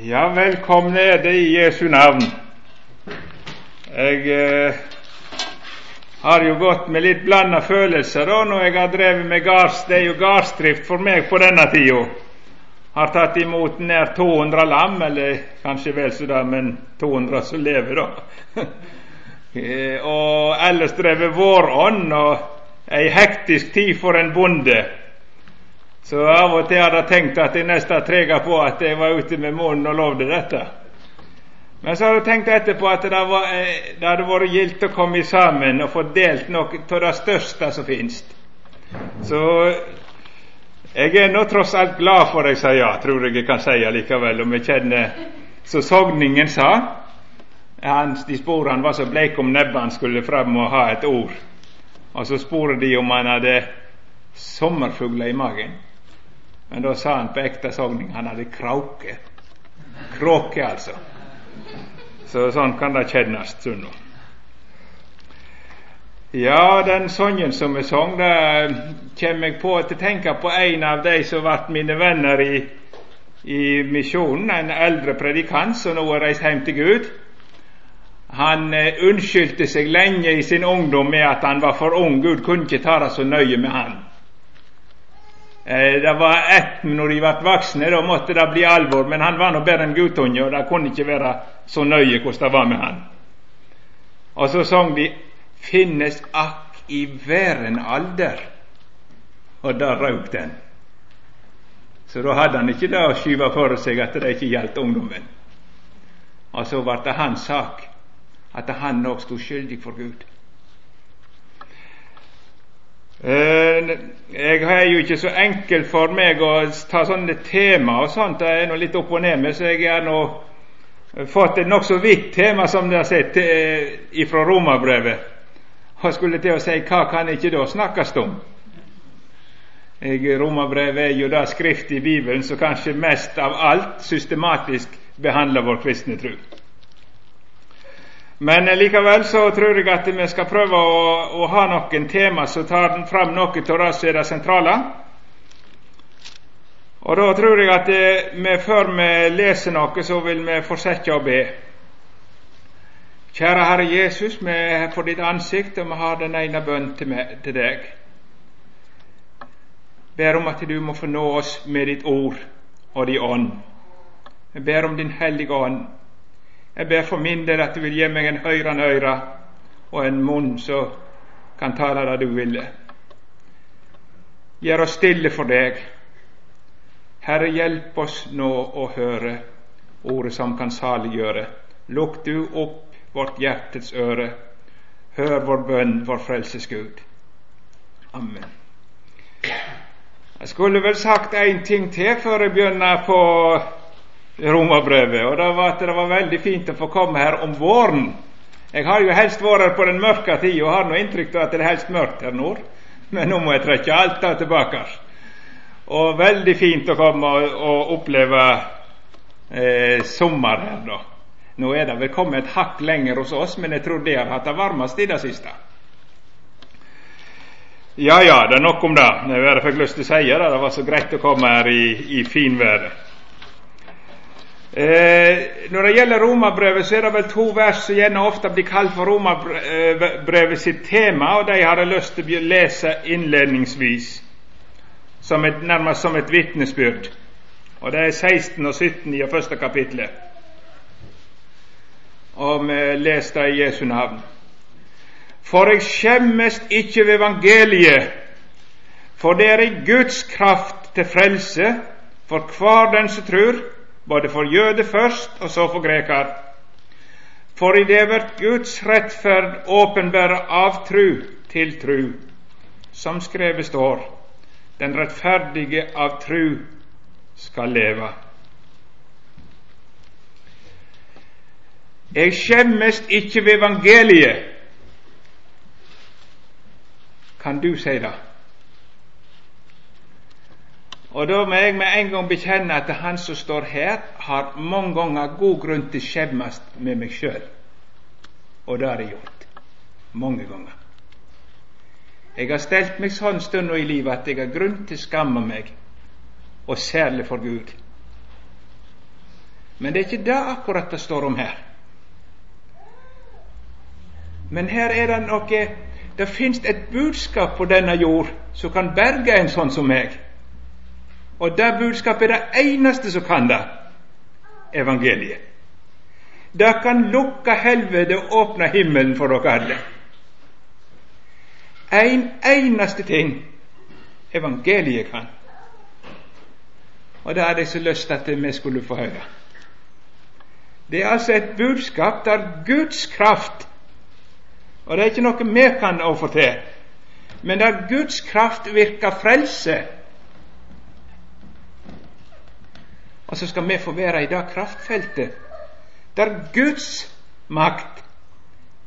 Ja, velkomne er det i Jesu navn. Jeg eh, har jo gått med litt blanda følelser da når jeg har drevet med gards. Det er jo gardsdrift for meg på denne tida. Har tatt imot nær 200 lam, eller kanskje vel så det, men 200 som lever, da. Eh, og ellers drevet vårånd og ei hektisk tid for en bonde. Så av og til hadde jeg tenkt at jeg nesten trega på at jeg var ute med munnen og lovde dette. Men så har jeg tenkt etterpå at det, var, eh, det hadde vært gildt å komme sammen og få delt noe av det største som finnes. Så jeg er nå tross alt glad for jeg sa ja, tror jeg jeg kan si likevel, om jeg kjenner som sogningen sa Hans, de sporene var så bleik om nebbet han skulle fram og ha et ord. Og så spurte de om han hadde sommerfugler i magen. Men da sa han på ekte sogning han hadde krauke. Kråke, altså. Så sånn kan det kjennes stundom. Ja, den sangen som er sang, det kommer jeg på til å tenke på en av de som ble mine venner i, i misjonen, en eldre predikant som nå har reist hjem til Gud. Han eh, unnskyldte seg lenge i sin ungdom med at han var for ung. Gud kunne ikke ta det så nøye med han. Eh, det var ett når de ble voksne, da måtte det bli alvor. Men han var nå bare en guttunge, og det kunne ikke være så nøye hvordan det var med han. Og så sang de 'Finnes akk i verden alder', og da røk den. Så da hadde han ikke det å skyve for seg at det ikke gjaldt ungdommen. Og så ble det hans sak at han òg sto skyldig for Gud. Eh, jeg har jo ikke så enkelt for meg å ta sånne tema og sånt. Det er nå litt opp og ned med, så jeg har nå fått et nokså vidt tema, som dere har sett, ifra fra romerbrevet. Og skulle til å si hva kan ikke da snakkes om? Romerbrevet er jo det skrift i Bibelen som kanskje mest av alt systematisk behandler vår kristne tro. Men likevel så tror jeg at vi skal prøve å, å ha noen tema som tar fram noe av det som er det sentrale. Og da tror jeg at vi, før vi leser noe, så vil vi fortsette å be. Kjære Herre Jesus, vi er for ditt ansikt, og vi har den ene bønn til, meg, til deg. Ber om at du må få nå oss med ditt ord og din ånd. Vi ber om Din Hellige Ånd jeg ber for min del at du vil gi meg en hørende øyre og en munn som kan tale det du ville. Gjør oss stille for deg. Herre, hjelp oss nå å høre ordet som kan saliggjøre. Lukk du opp vårt hjertets øre. Hør vår bønn, vår frelses Gud. Amen. Jeg skulle vel sagt én ting til før jeg begynner på romerbrevet. Og det var at det var veldig fint å få komme her om våren. Jeg har jo helst vært her på den mørke tid og har noe inntrykk av at det er helst mørkt her nord. Men nå må jeg trekke alt det tilbake. Og veldig fint å komme og, oppleve eh, sommer her, da. Nå er det vel kommet et hakk lenger hos oss, men jeg tror det har hatt det varmest i det siste. Ja ja, det er nok om det. Jeg fikk lyst til å si det. Det var så greit å komme her i, i finværet. Eh, når det gjelder romerbrevet, så er det vel to vers som gjerne ofte blir kalt for romerbrevet sitt tema, og de har jeg lyst til å lese innledningsvis, som et, nærmest som et vitnesbyrd. Og Det er 16 og 17 i det første kapitlet. Og vi leser det i Jesu navn. For jeg skjemmes ikke ved evangeliet, for det er i Guds kraft til frelse for hver den som tror både for jøde først og så for greker. For i det blir Guds rettferd åpenbære av tru til tru, som skrevet står, den rettferdige av tru skal leve. Jeg skjemmes ikke ved evangeliet. Kan du si det? Og da må jeg med en gang bekjenne at han som står her, har mange ganger god grunn til å skjemmes med meg sjøl. Og det har jeg gjort. Mange ganger. Jeg har stelt meg sånn stund i livet at jeg har grunn til å skamme meg, og særlig for Gud. Men det er ikke det akkurat det står om her. Men her er det noe Det fins et budskap på denne jord som kan berge en sånn som meg. Og det budskapet er det eneste som kan det evangeliet. Det kan lukke helvete og åpne himmelen for dere alle. En eneste ting evangeliet kan. Og det hadde jeg så lyst til at vi skulle få høre. Det er altså et budskap der Guds kraft Og det er ikke noe vi kan få til, men der Guds kraft virker frelse. Og så skal vi få være i det kraftfeltet der Guds makt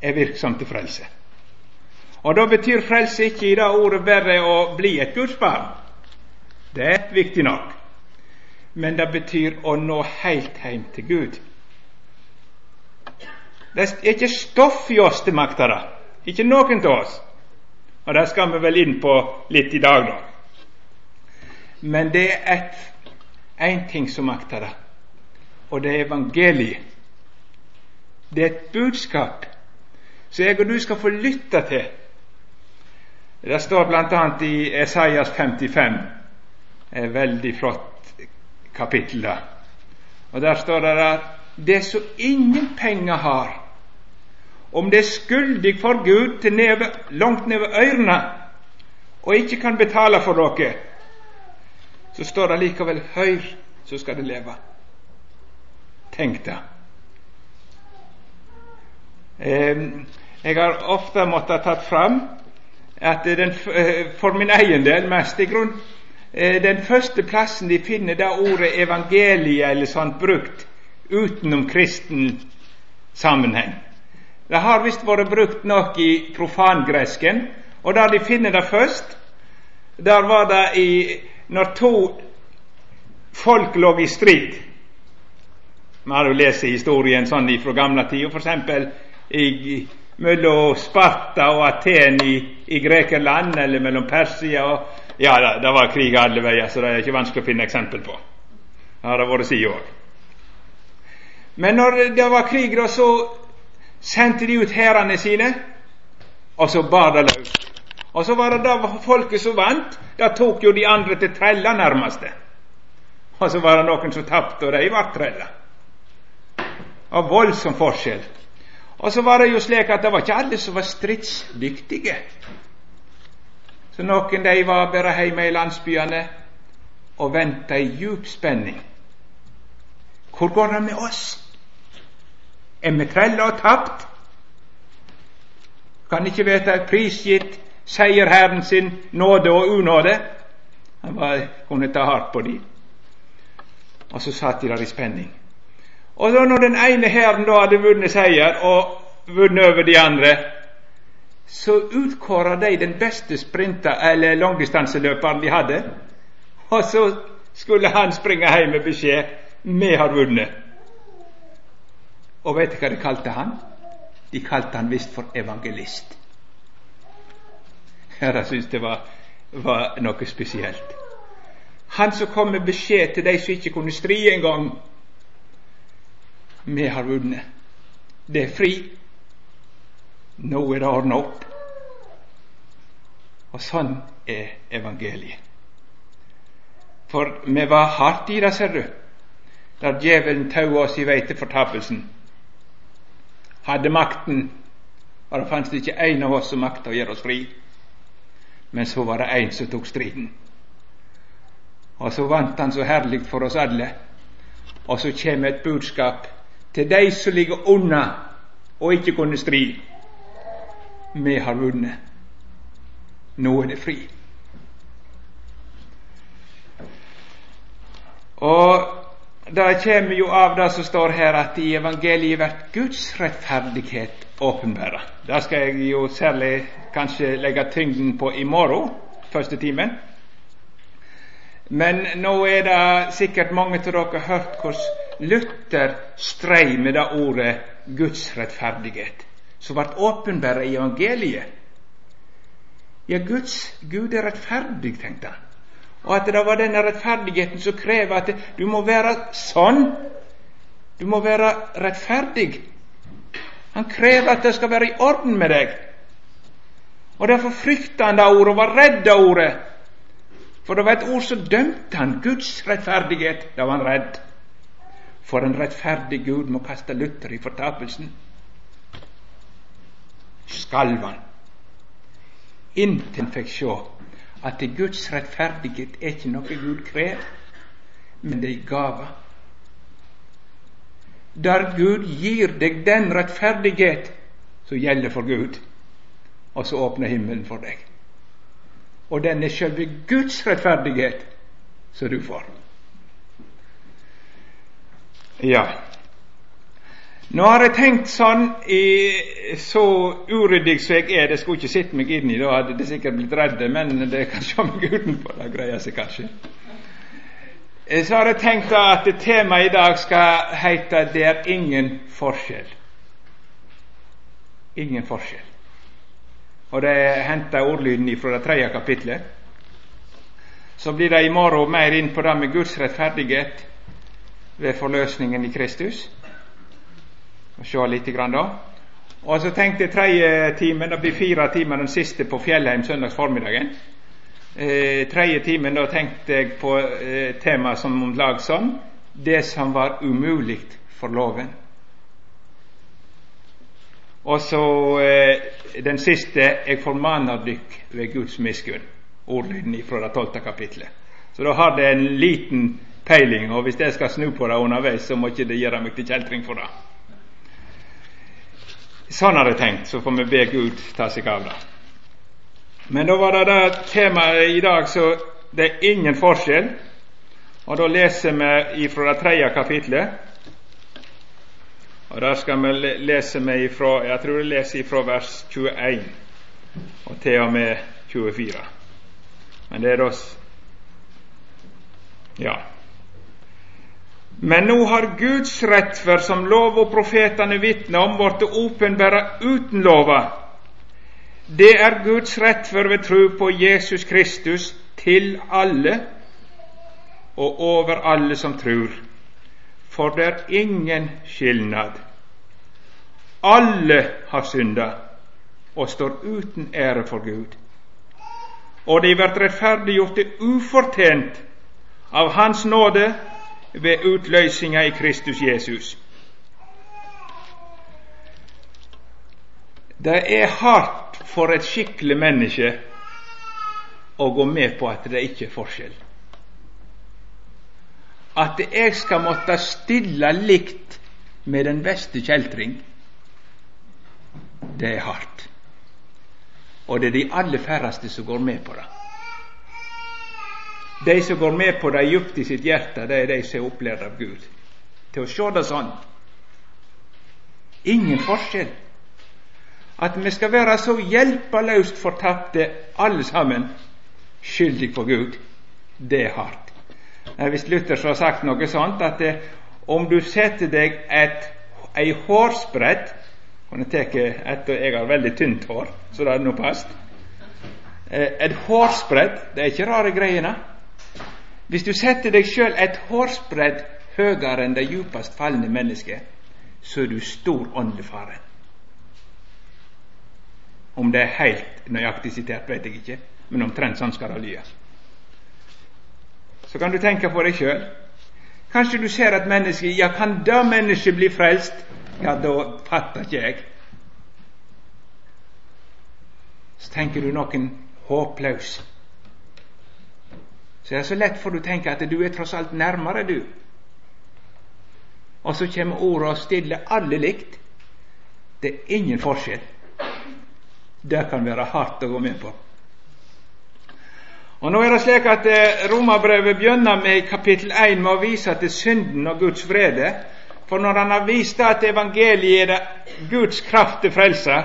er virksom til frelse. Og da betyr frelse ikke i det ordet bare å bli et Guds barn. Det er viktig nok. Men det betyr å nå helt hjem til Gud. Det er ikke stoff i oss til makta det. Ikke noen av oss. Og det skal vi vel inn på litt i dag, da. Men det er én ting som makter det, og det er evangeliet. Det er et budskap som jeg og du skal få lytte til. Det står bl.a. i Esaias 55, et veldig flott kapittel. der. Og Der står det at det som ingen penger har, om det er skyldig for Gud til neve, langt nedover ørene og ikke kan betale for noe, så står det likevel 'Hør, så skal det leve'. Tenk det. Jeg har ofte måttet tatt fram at den, eh, for min egen del mest i grunn eh, den første plassen de finner det ordet evangeliet eller sånt brukt utenom kristen sammenheng. Det har visst vært brukt nok i profangresken, og der de finner det først, der var det i, når to folk lå i strid. Vi har jo lest historien sånn fra gamle tider, f.eks. mellom Sparta og Aten i, i Grekerland, eller mellom Persia og Ja, det, det var krig alle veier, så det er ikke vanskelig å finne eksempel på. Det har det vært siden òg. Men når det var krig, så sendte de ut hærene sine, og så bar det løs. Og så var det da folket som vant. Da tok jo de andre til trella nærmeste. Og så var det noen som tapte, og de ble trella. Av voldsom forskjell. Og så var det jo slik at det var ikke alle som var stridsdyktige. Så noen de var bare hjemme i landsbyene og venta i djup spenning. Hvor går det med oss? Er vi trella og tapt? Kan ikke vite prisgitt seierherren sin nåde og unåde. Han var, kunne ta hardt på dem. Og så satt de der i spenning. Og da når den ene hæren da hadde vunnet seier og vunnet over de andre, så utkåra de den beste sprinter, eller langdistanseløperen de hadde. Og så skulle han springe hjem med beskjed 'Vi har vunnet'. Og vet du hva de kalte han? De kalte han visst for evangelist. Jeg syns det var, var, noe spesielt. Han som kom med beskjed til de som ikke kunne stri engang. Vi har vunnet. Det er fri. Nå er det ordna opp. Og sånn er evangeliet. For vi var hardt i det, ser du, der djevelen tau oss i vei til fortapelsen hadde makten, og det fantes ikke en av oss som makta å gjøre oss fri. Men så var det en som tok striden. Og så vant han så herlig for oss alle. Og så kommer et budskap til dei som ligger unna og ikke kunne stri. Vi har vunnet. Nå er det fri. Og det kommer jo av det som står her, at i evangeliet blir Guds rettferdighet åpenbæra. Det skal jeg jo særlig kanskje legge tyngden på i morgen, første timen. Men nå er det sikkert mange av dere har hørt hvordan Luther strei med det ordet Guds rettferdighet, som ble åpenbæra i evangeliet. Ja, Guds Gud er rettferdig, tenkte han og at det var denne rettferdigheten som krever at du må være sånn Du må være rettferdig. Han krever at det skal være i orden med deg. Og Derfor frykta han det ordet og var redd av ordet. For det var et ord som dømte han Guds rettferdighet. Da var han redd. For en rettferdig Gud må kaste Luther i fortapelsen. Skalv han. Inntil han fikk sjå at Guds rettferdighet er ikke noe Gud krever, men det er gava. Der Gud gir deg den rettferdighet som gjelder for Gud, og så åpner himmelen for deg. Og den er selve Guds rettferdighet som du får. Ja. Nå har jeg tenkt sånn i, så uryddig som jeg er, det skulle ikke sitte meg inn i, da hadde det sikkert blitt redde, men det kan se meg utenpå, det greier seg kanskje. Eh, så har jeg tenkt at temaet i dag skal heite 'Det er ingen forskjell'. Ingen forskjell. Og det er henta ordlyden fra det tredje kapitlet. Så blir det i morgen mer inn på det med Guds rettferdighet ved forløsningen i Kristus. Og se litt grann da. Og så tenkte jeg tredje timen, det blir fire timer den siste på Fjellheim søndags formiddagen. Eh, tredje timen da tenkte jeg på eh, tema som om lag sånn det som var umulig for loven. Og så eh, den siste jeg formaner dykk ved Guds miskunn. Ordlyden fra det tolvte kapitlet. Så da har det en liten peiling, og hvis jeg skal snu på det underveis, så må ikke det gjøre meg til kjeltring for det. Sånn har jeg tenkt, så får vi be Gud ta seg av det. Men da var det det temaet i dag, så det er ingen forskjell. Og da leser vi ifra det tredje kapitlet. Og Der skal vi lese med ifra, jeg tror jeg leser ifra vers 21 og til og med 24. Men det er da Ja. Men nå har Guds rettferd, som lov og profetene vitner om, blitt åpenbæra uten lova. Det er Guds rettferd ved tro på Jesus Kristus til alle og over alle som tror for det er ingen skilnad. Alle har synda og står uten ære for Gud. Og de blir rettferdiggjort ufortjent av Hans nåde ved utløysinga i Kristus Jesus. Det er hardt for et skikkelig menneske å gå med på at det ikke er forskjell at jeg skal måtte stille likt med den beste kjeltring, det er hardt. Og det er de aller færreste som går med på det. De som går med på det djupt i sitt hjerte, det er de som er opplært av Gud til å se det sånn. Ingen forskjell. At vi skal være så hjelpeløst fortapte alle sammen, skyldig for Gud, det er hardt. Hvis Luther har sagt noe sånt at det, om du setter deg et, ei hårsbredd kunne tatt et, Jeg har veldig tynt hår, så det hadde nå passet. Eh, et hårsbredd Det er ikke rare greiene. Hvis du setter deg sjøl et hårsbredd høyere enn det djupest falne mennesket, så er du stor åndelig fare. Om det er helt nøyaktig sitert, vet jeg ikke, men omtrent sånn skal det lyde så kan du tenke på deg sjøl. Kanskje du ser et menneske Ja, kan det mennesket bli frelst? Ja, da fatter ikke jeg. Så tenker du noen håpløs. Så det er så lett for du tenker at du er tross alt nærmere, du. Og så kommer ordet og stiller alle likt. Det er ingen forskjell. Det kan være hardt å gå med på. Og Nå er det slik at romabrevet Romerbrevet begynner med i kapittel 1 med å vise til synden og Guds vrede. For når han har vist at evangeliet er Guds kraft til frelse,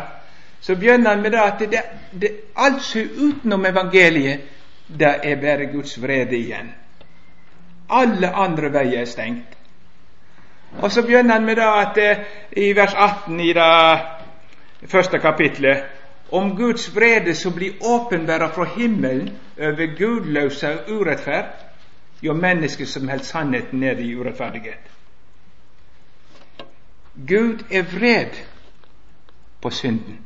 så begynner han med det at det, det, alt som er utenom evangeliet, det er bare Guds vrede igjen. Alle andre veier er stengt. Og så begynner han med det at eh, i vers 18 i det første kapitlet om Guds vrede som blir åpenbæra fra himmelen over gudløse og urettferd, gjør mennesker som holder sannheten nede i urettferdighet. Gud er vred på synden.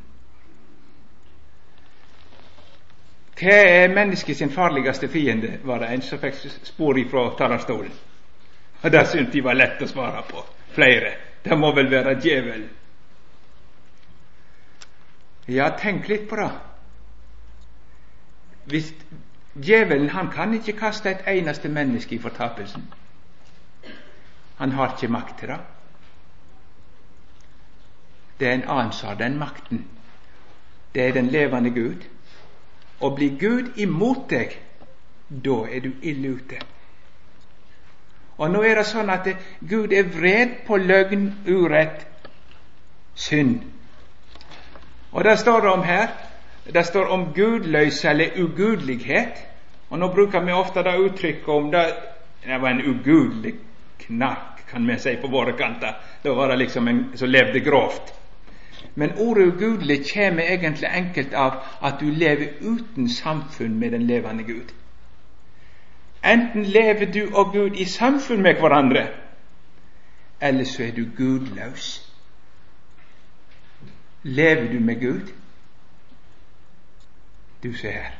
Hva er mennesket sin farligste fiende, var det en som fikk spor ifra talerstolen. Og Det syntes de var lett å svare på. Flere. Det må vel være djevelen. Ja, tenk litt på det. Hvis Djevelen han kan ikke kaste et eneste menneske i fortapelsen. Han har ikke makt til det. Det er en annen som har den makten. Det er den levende Gud. Og blir Gud imot deg, da er du ille ute. Og nå er det sånn at Gud er vred på løgn, urett, synd. Og det står det om her. Det står om gudløse eller ugudelighet. Og nå bruker vi ofte det uttrykket om det Det var en ugudelig knark, kan vi si på våre kanter. Da var det liksom en som levde grovt. Men ordet ugudelig kommer egentlig enkelt av at du lever uten samfunn med den levende Gud. Enten lever du og Gud i samfunn med hverandre, eller så er du gudløs. Lever du med Gud? Du ser her.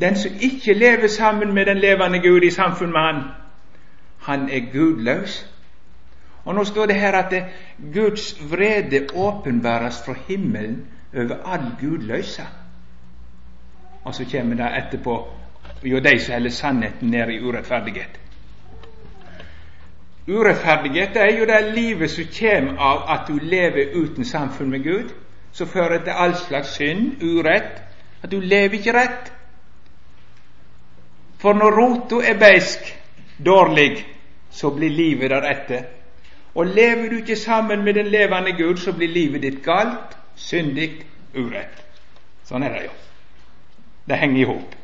Den som ikke lever sammen med den levende Gud i samfunn med Han, han er gudløs. Og Nå står det her at det, Guds vrede åpenbæres fra himmelen over all gudløse. Og så kommer det etterpå jo de som holder sannheten nede i urettferdighet. Urettferdighet er jo det livet som kommer av at du lever uten samfunn med Gud, som fører til all slags synd, urett, at du lever ikke rett. For når rota er beisk, dårlig, så blir livet deretter. Og lever du ikke sammen med den levende Gud, så blir livet ditt galt, syndig, urett. Sånn er det jo. Det henger i hop.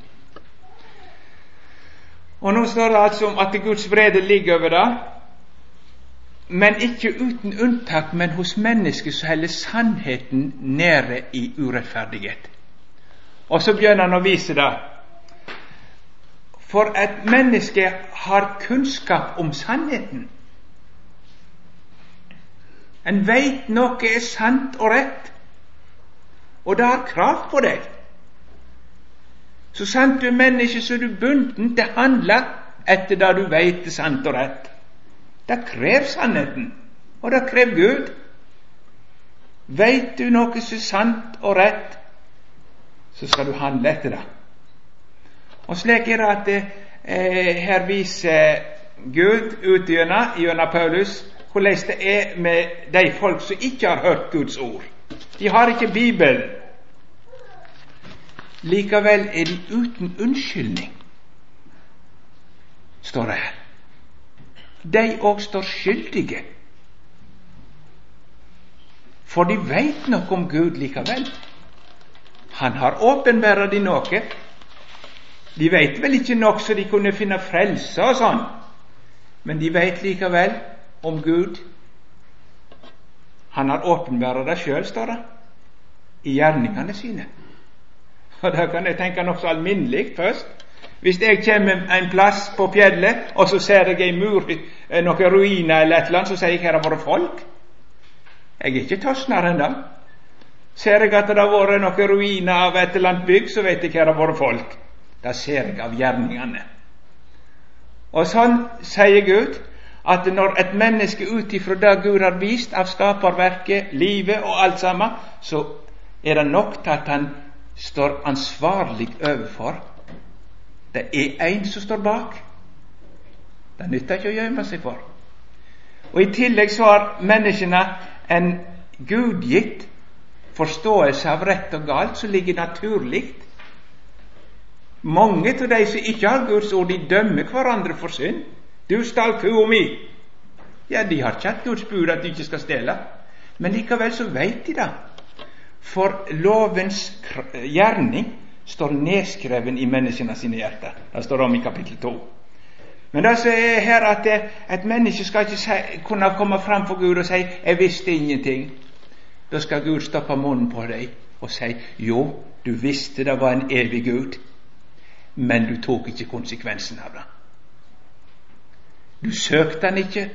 Og nå står det altså om at Guds vrede ligger over det, men ikke uten unntak, men hos mennesket så holder sannheten nede i urettferdighet. Og så begynner han å vise det. For et menneske har kunnskap om sannheten. En veit noe er sant og rett, og det har krav på deg. Så sant du er menneske, så er du bunden til å handle etter det du veit er sant og rett. Det krever sannheten, og det krever Gud. Veit du noe som er sant og rett, så skal du handle etter det. Og slik er det at eh, her viser Gud ut gjennom, Paulus hvordan det er med de folk som ikke har hørt Guds ord. De har ikke Bibelen. Likevel er de uten unnskyldning, står det her. De òg står skyldige. For de veit noe om Gud likevel. Han har åpenbæra de noe. De veit vel ikke nok så de kunne finne frelse og sånn, men de veit likevel om Gud. Han har åpenbæra det sjøl, står det, i gjerningene sine. Og Da kan jeg tenke nokså alminnelig først. Hvis jeg kommer en plass på fjellet, og så ser jeg ei mur, eh, noen ruiner eller et eller annet, så sier jeg her har vært folk. Jeg er ikke tøsnere enn det. Ser jeg at det har vært noen ruiner av et eller annet bygg, så vet jeg her har vært folk. Det ser jeg av gjerningene. Og sånn sier Gud at når et menneske ut ifra det Gud har vist av skaperverket, livet og alt sammen, så er det nok til at han står ansvarlig overfor. Det er én som står bak. Det nytter ikke å gjemme seg for. Og I tillegg så har menneskene en gudgitt forståelse av rett og galt som ligger naturlig. Mange av de som ikke har Guds ord, de dømmer hverandre for synd. Du stal kua mi. Ja, de har ikke hatt Guds bud at de ikke skal stjele, men likevel så veit de det. For lovens gjerning står nedskreven i menneskene sine hjerter. Det står om i kapittel 2. Men det som er her at et menneske skal ikke si, kunne komme fram for Gud og si 'Jeg visste ingenting'. Da skal Gud stoppe munnen på deg og si 'Jo, du visste det var en evig Gud, men du tok ikke konsekvensen av det'. Du søkte han ikke.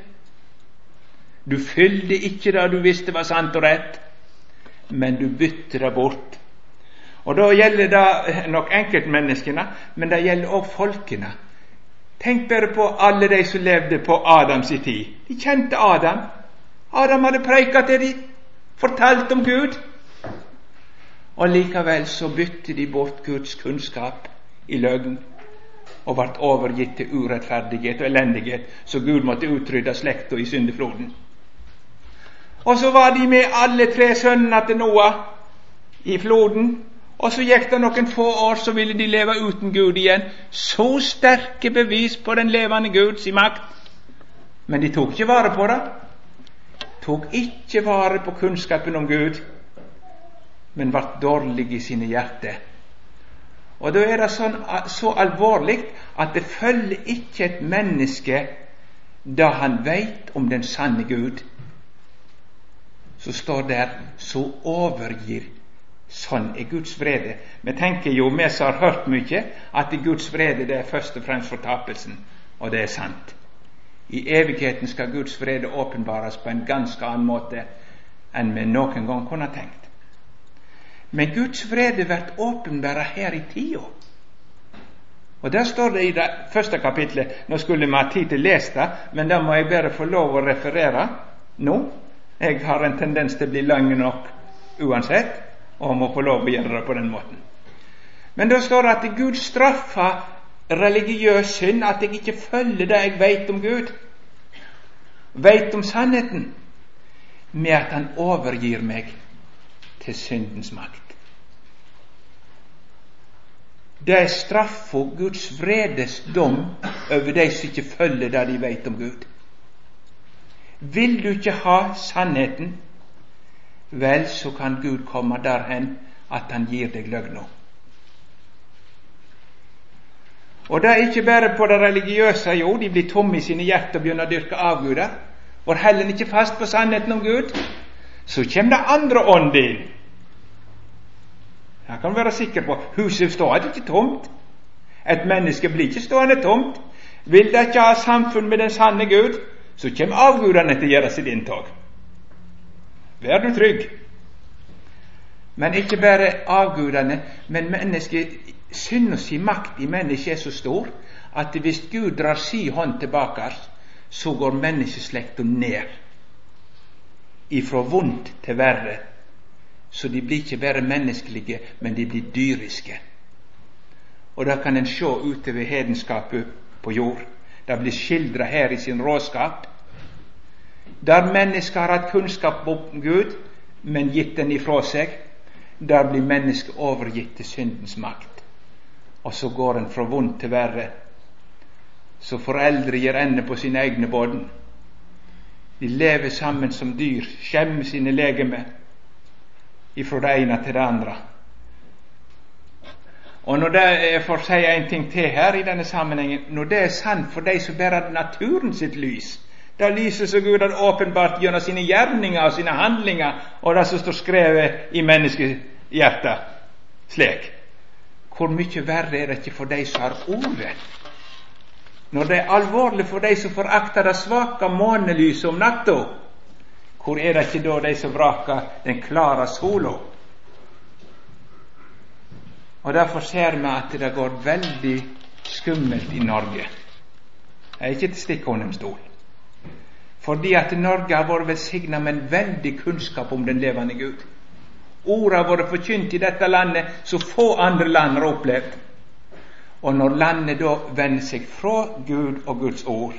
Du fylte ikke det du visste var sant og rett, men du bytte det bort. Og Da gjelder det nok enkeltmenneskene, men det gjelder òg folkene. Tenk bare på alle de som levde på Adams tid. De kjente Adam. Adam hadde preika til dem, fortalt om Gud. Og likevel så bytte de bort Guds kunnskap i løgn og ble overgitt til urettferdighet og elendighet, så Gud måtte utrydde slekta i syndefloden. Og så var de med alle tre sønnene til Noah i floden. Og så gikk det noen få år, så ville de leve uten Gud igjen. Så sterke bevis på den levende Guds makt. Men de tok ikke vare på det. Tok ikke vare på kunnskapen om Gud men ble dårlig i sine hjerter. Og Da er det sånn, så alvorlig at det følger ikke et menneske da han veit om den sanne Gud. Så står der 'så overgir'. Sånn er Guds vrede. Vi tenker jo, vi som har hørt mye, at Guds vrede det er først og fremst fortapelsen. Og det er sant. I evigheten skal Guds vrede åpenbares på en ganske annen måte enn vi noen gang kunne tenkt. Men Guds vrede blir åpenbara her i tida. Og Der står det i det første kapitlet Nå skulle vi ha tid til å lese det, men det må jeg bare få lov å referere nå. Jeg har en tendens til å bli lang nok uansett, og må få lov å gjøre det på den måten. Men da står det at Gud straffer religiøs synd, at jeg ikke følger det jeg veit om Gud, veit om sannheten, med at Han overgir meg til syndens makt. Det er straffa Guds vredes dom over de som ikke følger det de veit om Gud. Vil du ikke ha sannheten, vel, så kan Gud komme derhen at han gir deg løgna. Og det er ikke bare på det religiøse, jo, de blir tomme i sine hjerter og begynner å dyrke avguder. Og heller ikke fast på sannheten om Gud. Så kommer det andre ånd inn jeg kan være sikker på huset står ikke tomt. Et menneske blir ikke stående tomt. Vil de ikke ha samfunn med den sanne Gud, så kommer avgudene til å gjøre sitt inntog. Vær du trygg. Men ikke bare avgudene, men mennesket synes si makt i mennesket er så stor at hvis Gud drar si hånd tilbake, så går menneskeslekta ned. Ifra vondt til verre så de blir ikke bare menneskelige, men de blir dyriske. Og da kan en se utover hedenskapet på jord. Det blir skildra her i sin råskap. Der mennesker har hatt kunnskap om Gud, men gitt den ifra seg, der blir mennesket overgitt til syndens makt. Og så går en fra vondt til verre. Så foreldre gir ende på sine egne bånd. De lever sammen som dyr, skjemmer sine legemer ifra det ene til det andre. Og når det, Jeg får si en ting til her i denne sammenhengen. Når det er sant for de som bærer naturen sitt lys, det lyset som Gud har åpenbart gjennom sine gjerninger og sine handlinger, og det som står skrevet i menneskehjertet slik. Hvor mye verre er det ikke for de som har ordet? Når det er alvorlig for de som forakter det svake månelyset om natta, hvor er det ikke da de som vraker den klare sola? Og Derfor ser vi at det går veldig skummelt i Norge. Det er ikke til stikk under stol. Fordi at Norge har vært velsigna med en veldig kunnskap om den levende Gud. Ordet har vært forkynt i dette landet så få andre land har opplevd. Og når landet da vender seg fra Gud og Guds ord,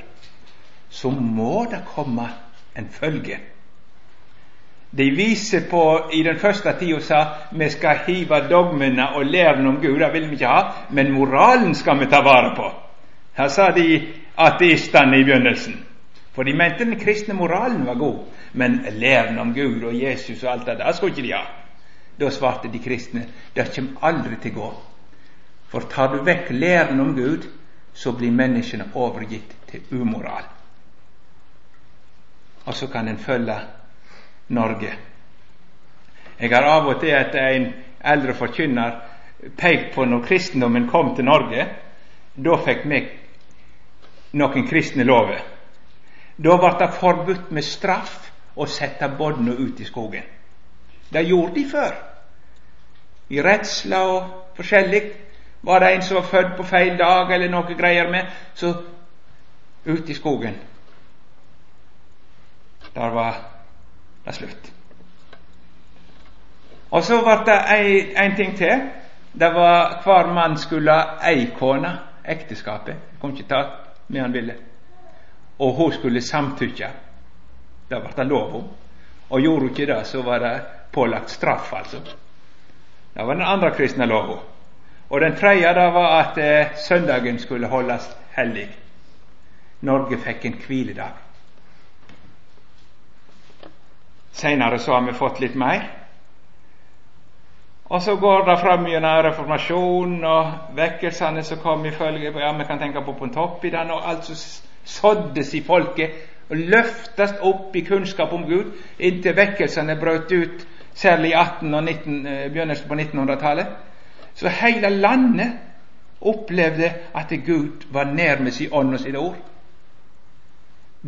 så må det komme en følge. De viser på i den første tida sa vi skal hive dogmene og læren om Gud, det vil vi ikke ha, men moralen skal vi ta vare på. Her sa de ateistene i begynnelsen. For de mente den kristne moralen var god, men læren om Gud og Jesus og alt det der skulle ikke de ha. Da svarte de kristne det kommer aldri til å gå. For tar du vekk læren om Gud, så blir menneskene overgitt til umoral. Og så kan en følge Norge. Jeg har av og til etter en eldre forkynner pekt på når kristendommen kom til Norge. Da fikk vi noen kristne lover. Da ble det forbudt med straff å sette båndene ut i skogen. Det gjorde de før. I redsla og forskjellig. Var det en som var født på feil dag eller noe greier med, så ut i skogen. Der var det slutt. Og så ble det en ting til. Det var Hver mann skulle ha ei kone. Ekteskapet. Kom ikke ta med han ville. Og hun skulle samtykke. Det ble det lov om. Og gjorde hun ikke det, så var det pålagt straff, altså. Det var den andre kristne lova. Og den tredje det var at eh, søndagen skulle holdes hellig. Norge fikk en hviledag. Seinere så har vi fått litt mer. Og så går det fram gjennom reformasjonen og vekkelsene som kom i følge ja, Vi kan tenke på Pontoppidan og alt som såddes i folket og løftes opp i kunnskap om Gud inntil vekkelsene brøt ut særlig i 18 og 19, eh, begynnelsen på 1900-tallet. Så hele landet opplevde at Gud var nær med sin ånd og sine ord.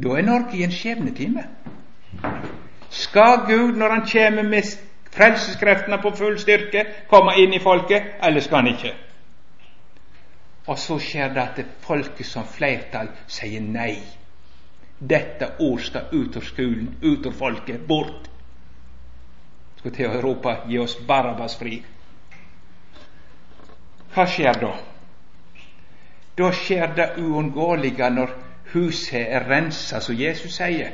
Da er Norge i en skjebnetime. Skal Gud, når Han kommer med frelseskreftene på full styrke, komme inn i folket, eller skal Han ikke? Og så skjer det at det folket som flertall sier nei. Dette ord skal ut av skolen, ut av folket, bort skulle til å rope 'Gi oss Barabbas fri'. Hva skjer da? Da skjer det uunngåelige når huset er rensa, som Jesus sier.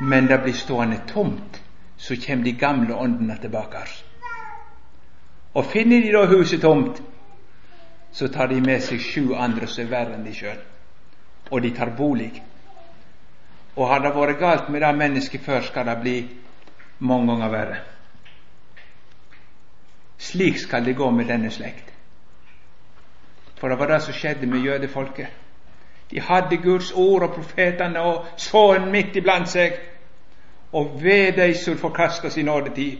Men det blir stående tomt, så kommer de gamle åndene tilbake. Og finner de da huset tomt, så tar de med seg sju andre som er verre enn de sjøl, og de tar bolig. Og har det vært galt med det mennesket før, skal det bli mange ganger verre. Slik skal det gå med denne slekt. For det var det som skjedde med jødefolket. De hadde Guds ord og profetene og sånn midt iblant seg. Og ved de som forkaster sin nådetid.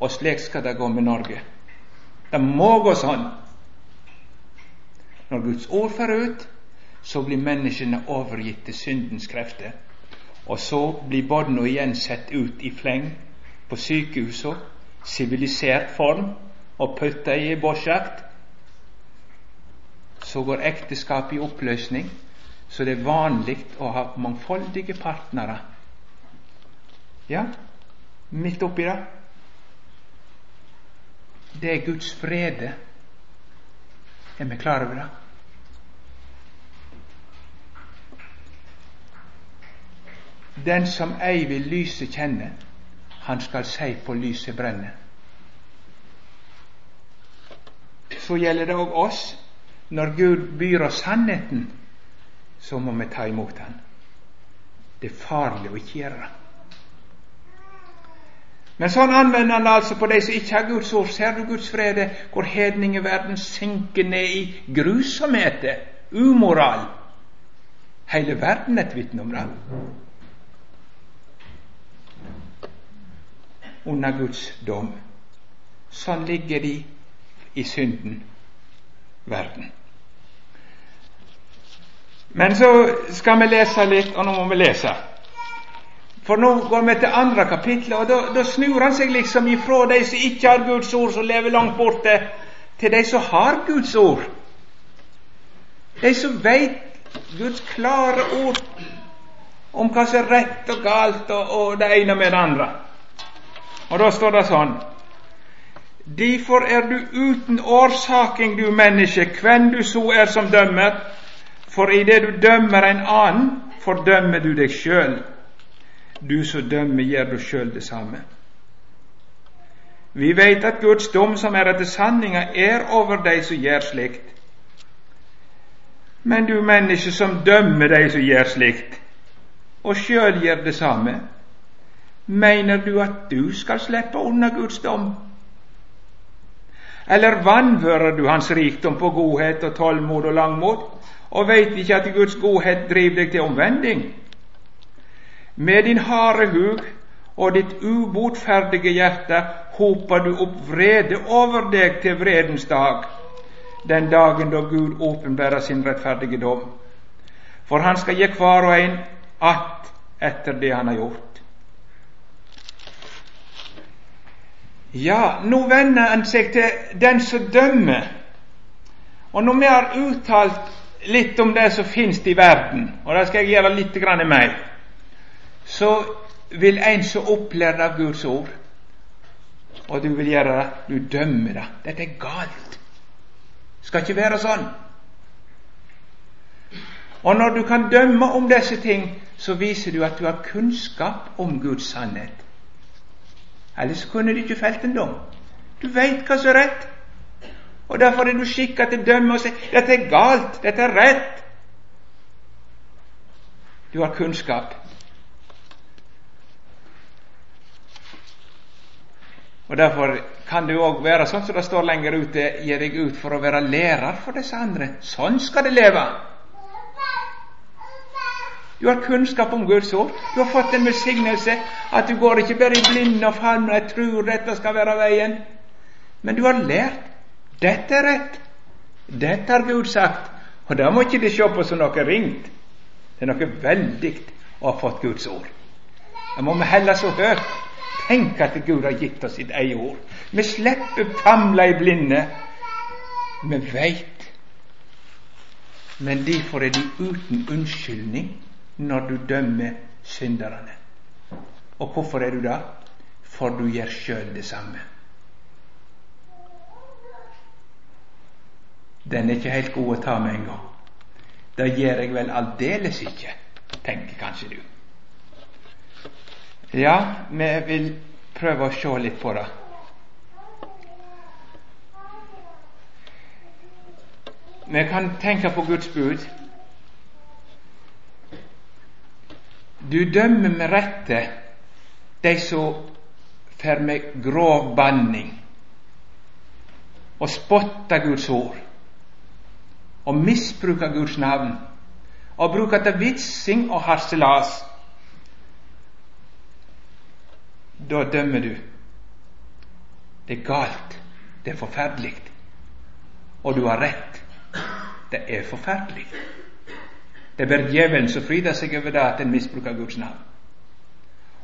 Og slik skal det gå med Norge. Det må gå sånn. Når Guds ord får ut, så blir menneskene overgitt til syndens krefter. Og så blir barna igjen sett ut i fleng på sykehusene, sivilisert form, og putta i borsjakt. Så går ekteskapet i oppløsning, så det er vanlig å ha mangfoldige partnere. Ja, midt oppi det. Det er Guds frede. Er vi klar over det? Den som ei vil lyset kjenne, han skal si på lyset brenne. Så gjelder det òg oss. Når Gud byr oss sannheten, så må vi ta imot Han. Det er farlig å ikke gjøre det. Men sånn anvender han altså på de som ikke har Guds ord. Ser du Guds frede, hvor hedningeverden synker ned i grusomheter, umoral? Hele verden er et vitne om det under Guds dom. Sånn ligger de i synden verden. Men så skal vi lese litt, og nå må vi lese. For nå går vi til andre kapittel, og da, snur han seg liksom ifra de som ikke har Guds ord, som lever langt borte, til de som har Guds ord. De som veit Guds klare ord om hva som er rett og galt, og, og det ene med det andre. Og da står det sånn Derfor er du uten årsaking, du menneske, hvem du så er som dømmer, for idet du dømmer en annen, fordømmer du deg sjøl. Du som dømmer, gjør du sjøl det samme. Vi veit at Guds dom, som er etter sanninga, er over de som gjør slikt. Men du menneske som dømmer de som gjør slikt, og sjøl gjør det samme, Mener du at du skal slippe unna Guds dom? Eller vanvører du Hans rikdom på godhet og tålmod og langmod, og veit ikke at Guds godhet driver deg til omvending? Med din harde hug og ditt ubotferdige hjerte hoper du opp vrede over deg til vredens dag, den dagen da Gud åpenbærer sin rettferdige dom. For han skal gi hver og en att etter det han har gjort. Ja, nå vender han seg til den som dømmer. Og når vi har uttalt litt om det som finnes i verden, og det skal jeg gjøre litt i meg så vil en som opplærer av Guds ord, og du vil gjøre det, du dømmer det. Dette er galt. Det skal ikke være sånn. Og når du kan dømme om disse ting, så viser du at du har kunnskap om Guds sannhet. Ellers kunne du ikke felt en dom. Du veit hva som er rett. Og Derfor er du skikka til å dømme og si dette er galt, dette er rett. Du har kunnskap. Og Derfor kan du òg være sånn som det står lenger ute, gi deg ut for å være lærer for disse andre. Sånn skal de leve. Du har kunnskap om Guds ord. Du har fått en besignelse At du går ikke bare i blinde og favner og tror dette skal være veien. Men du har lært. Dette er rett. Dette har Gud sagt. Og da må ikke du se på som noe ringt. Det er noe veldig å ha fått Guds ord. Da må vi helle så høyt Tenk at Gud har gitt oss sitt eget ord. Vi slipper famle i blinde. Vi veit. Men derfor er de uten unnskyldning når du dømmer synderne. Og hvorfor er du det? For du gjør sjøl det samme. Den er ikke helt god å ta med en gang. Det gjør jeg vel aldeles ikke, tenker kanskje du. Ja, vi vil prøve å se litt på det. Vi kan tenke på Guds bud. Du dømmer med rette de som fer med grov banning og spotter Guds ord og misbruker Guds navn og bruker til vitsing og harselas da dømmer du. Det er galt. Det er forferdelig. Og du har rett. Det er forferdelig. Det er bare djevelen som fryder seg over det at en misbruker Guds navn.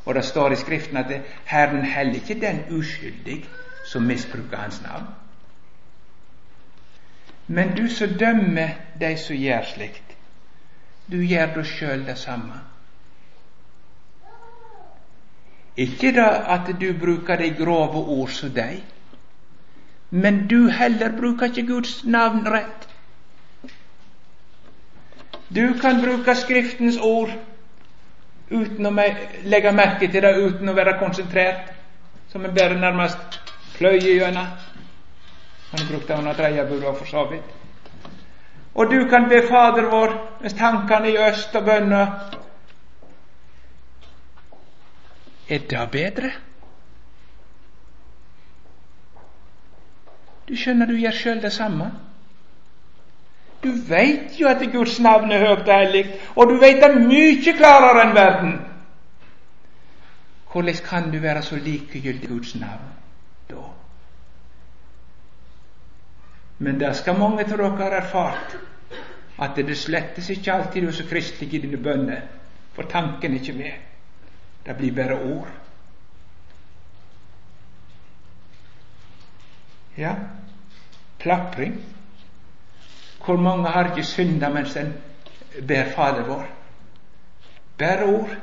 Og det står i Skriften at Herren heller ikke den uskyldig som misbruker Hans navn. Men du som dømmer de som gjør slikt, du gjør da sjøl det samme. Ikke da at du bruker de grove ord som deg, men du heller bruker ikke Guds navn rett. Du kan bruke Skriftens ord uten å legge merke til det, uten å være konsentrert, som en bare nærmest pløyer gjennom. Han brukte han under for så vidt. Og du kan be Fader vår mens tankene i øst og bønner Er det bedre? Du skjønner, du gjør sjøl det samme. Du veit jo at Guds navn er høgt og hellig, og du veit det mye klarere enn verden. Hvordan kan du være så likegyldig Guds navn da? Men det skal mange av dere ha erfart, at det slettes ikke alltid du er så kristelig i dine bønner, for tanken er ikke med. Det blir bare ord. Ja, plapring. Hvor mange har ikke synda mens en ber Fader vår? Bare ord.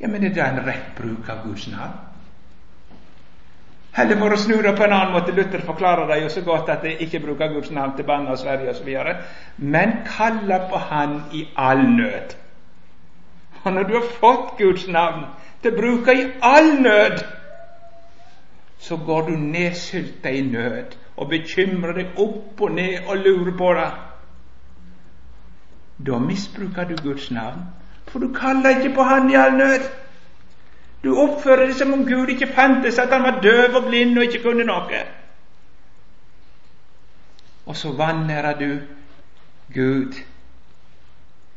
Ja, men er det en rett bruk av Guds navn? Heller for å snu det på en annen måte. Luther forklarer det jo så godt at de ikke bruker Guds navn til banne og Sverige osv. Men kaller på Han i all nød. Og når du har fått Guds navn til bruk i all nød, så går du nedsylta i nød og bekymrer deg opp og ned og lurer på det. Da misbruker du Guds navn, for du kaller ikke på Han i all nød. Du oppfører deg som om Gud ikke fantes, at han var døv og blind og ikke kunne noe. Og så vanærer du Gud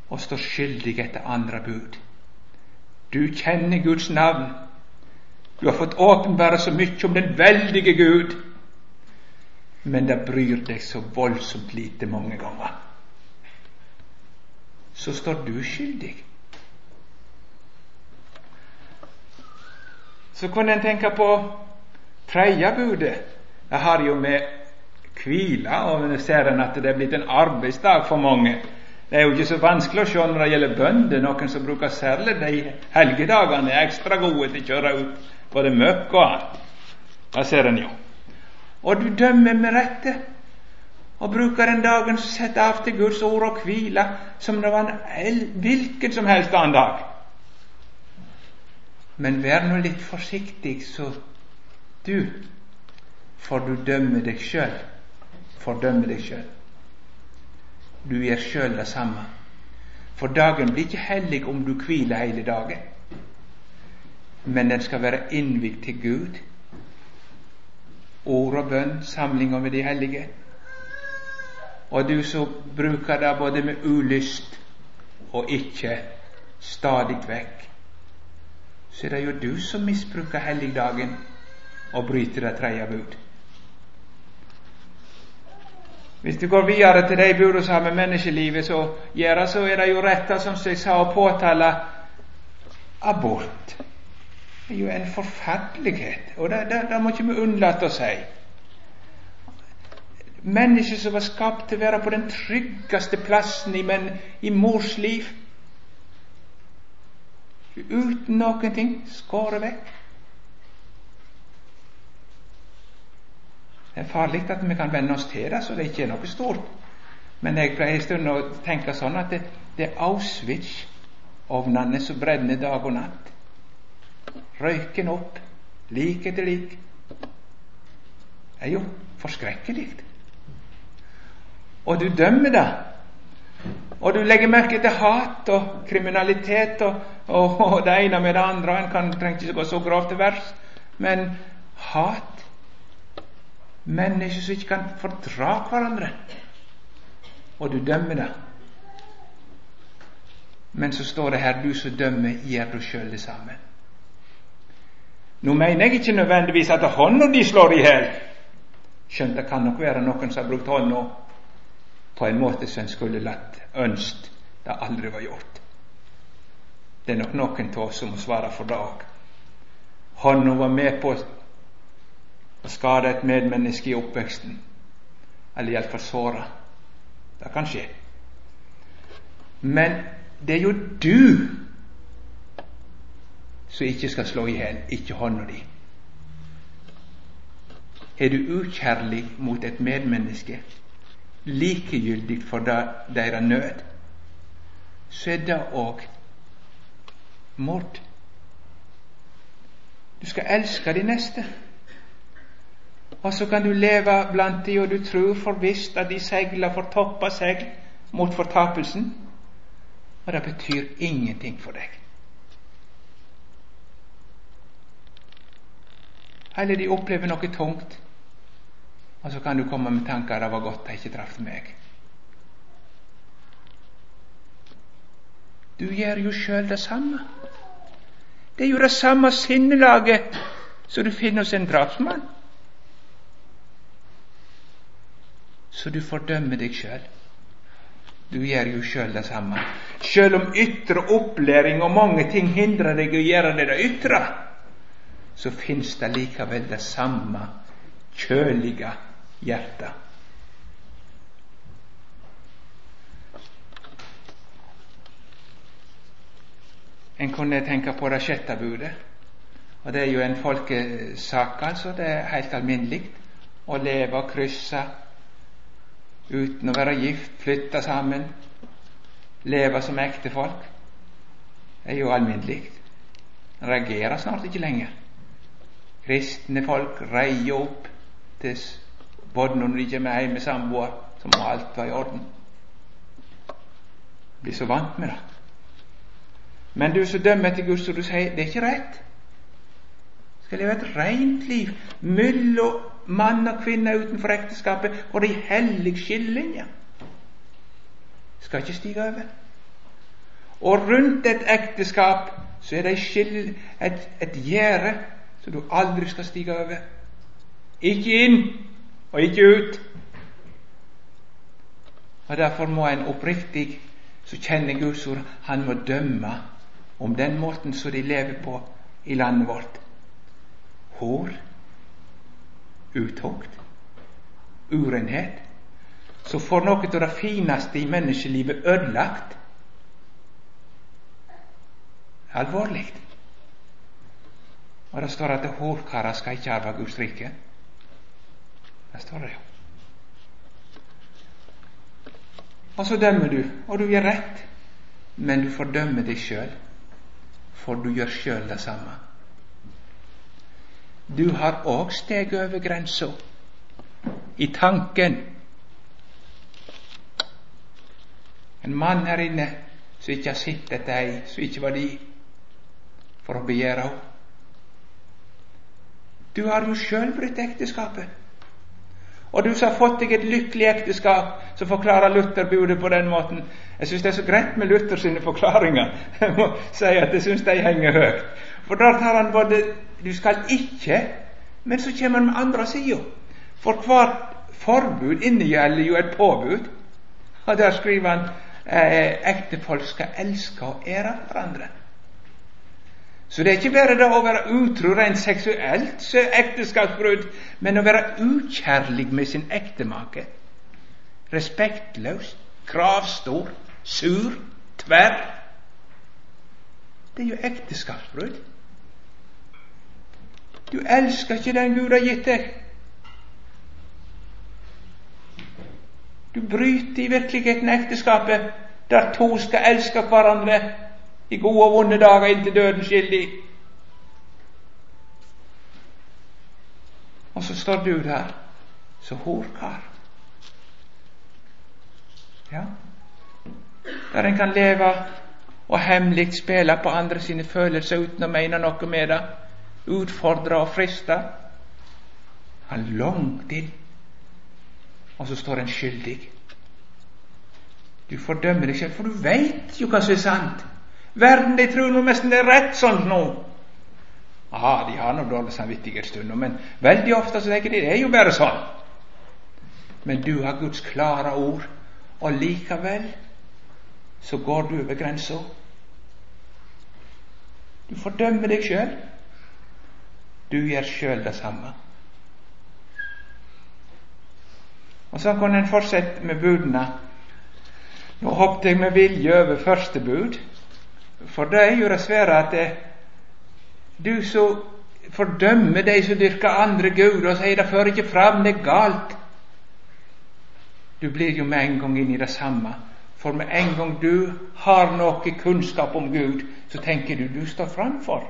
og står skyldig etter andre bud. Du kjenner Guds navn. Du har fått åpenbare så mye om den veldige Gud, men det bryr deg så voldsomt lite mange ganger. så står du skyldig. Så kunne en tenke på tredje budet. Det har jo med hvile og nå ser en at det er blitt en arbeidsdag for mange. Det er jo ikke så vanskelig å se når det gjelder bønder, noen som bruker særlig de helgedagene er ekstra gode til å kjøre ut både møkk og annet. Det ser en jo. Og du dømmer med rette og bruker den dagen som setter av til Guds ord og hvile som det var en hvilken som helst annen dag. Men vær nå litt forsiktig, så du får du dømme deg sjøl. Fordømme deg sjøl. Du gjør sjøl det samme. For dagen blir ikke hellig om du hviler hele dagen. Men den skal være innvidd til Gud. Ord og bønn, samlinger med de hellige og du som bruker det både med ulyst og ikke stadig vekk, så er det jo du som misbruker helligdagen og bryter det tredje bud. Hvis du går videre til de budene som har med menneskelivet så gjøre, så er det jo retta, som jeg sa, å påtale abort. Det er jo en forferdelighet, og det, det, det må ikke vi unnlate å si. Mennesker som var skapt til å være på den tryggeste plassen i, men, i mors liv. Uten noen ting skåret vekk. Det er farlig at vi kan venne oss til det, så det ikke er noe stort. Men jeg pleier en stund å tenke sånn at det, det er Auschwitz-ovnene som brenner dag og natt. Røyken opp, lik etter lik. Det er jo forskrekkelig og du dømmer det. Og du legger merke til hat og kriminalitet og, og, og det ene med det andre. En kan, trenger ikke gå så grovt til verks, men hat Mennesker som ikke kan fordra hverandre. Og du dømmer det. Men så står det her du som dømmer, gjør du sjøl det samme. Nå mener jeg ikke nødvendigvis at hånda di slår i hjel, skjønt det kan nok være noen som har brukt hånda på en måte som en skulle latt ønskt det aldri var gjort. Det er nok noen av oss som må svare for det òg. Hånda var med på å skade et medmenneske i oppveksten, eller iallfall såre. Det kan skje. Men det er jo du som ikke skal slå i hjel, ikke hånda di. Er du ukjærlig mot et medmenneske, likegyldig for deres nød, så er det òg mord. Du skal elske de neste. Og så kan du leve blant de, og du tror for visst at de seiler for toppa seg mot fortapelsen. Og det betyr ingenting for deg. Eller de opplever noe tungt. Og så kan du komme med tanker det var godt de ikke traff meg. Du gjør jo sjøl det samme. Det er jo det samme sinnelaget som du finner hos en drapsmann. Så du fordømmer deg sjøl. Du gjør jo sjøl det samme. Sjøl om ytre opplæring og mange ting hindrer deg å gjøre det det ytre, så fins det likevel det samme kjølige hjertet. En kunne tenke på det sjette budet. Og Det er jo en folkesak, altså. Det er helt alminnelig å leve og krysse uten å være gift, flytte sammen, leve som ektefolk. Det er jo alminnelig. Reagerer snart ikke lenger. Kristne folk reier opp til både når de kommer hjem med samboer, så må alt være i orden. Blir så vant med det. Men du som dømmer etter Guds ord, du sier det er ikke rett. Skal leve et rent liv mellom mann og kvinne utenfor ekteskapet, og det er skillelinjer. skillelinje. Skal ikke stige over. Og rundt et ekteskap så er det et, et gjerde som du aldri skal stige over. Ikke inn, og ikke ut. Og Derfor må en oppriktig så kjenner Guds ord han må dømme om den måten som de lever på i landet vårt. Hår, utukt, urenhet. Så får noe av det fineste i menneskelivet ødelagt. Alvorlig. Og det står at hårkarer skal ikke arve Guds rike. Det står det jo. Og så dømmer du, og du gjør rett, men du fordømmer deg sjøl, for du gjør sjøl det samme. Du har òg steget over grensa i tanken. En mann her inne som ikke har sett etter ei som ikke var di, for å begjære henne. Du har jo sjøl brutt ekteskapet. Og du som har fått deg et lykkelig ekteskap, så forklarer Luther budet på den måten. Jeg syns det er så greit med Luther sine forklaringer. Jeg må si at jeg syns de henger høyt. For der tar han både Du skal ikke, men så kommer han med andre sida. For hvert forbud innegjelder jo et påbud. Og der skriver han eh, ektefolk skal elske og ære hverandre. Så det er ikke bare det å være utro rent seksuelt så er ekteskapsbrudd, men å være ukjærlig med sin ektemake. Respektløs, kravstor, sur, tverr. Det er jo ekteskapsbrudd. Du elsker ikke den Gud har gitt deg. Du bryter i virkeligheten ekteskapet, der to skal elske hverandre i gode og vonde dager inntil døden skyldig. Og så står du der så horkar. Ja. Der en kan leve og hemmelig spille på andre sine følelser uten å mene noe med det. Utfordre og friste. Han langt inn, og så står en skyldig. Du fordømmer deg selv, for du veit jo hva som er sant. Verden de tror nå nesten det er rett sånn nå. Aha, de har nå dårlig samvittighet stund, men veldig ofte så tenker de det er jo bare sånn. Men du har Guds klare ord, og likevel så går du over grensa. Du fordømmer deg sjøl. Du gjør sjøl det samme. Og så kunne en fortsette med budene. Nå hoppet jeg med vilje over første bud, for det jo det svære at du som fordømmer de som dyrker andre guder, og sier det fører ikke fram, det er galt. Du blir jo med en gang inn i det samme. For med en gang du har noe kunnskap om Gud, så tenker du du står framfor.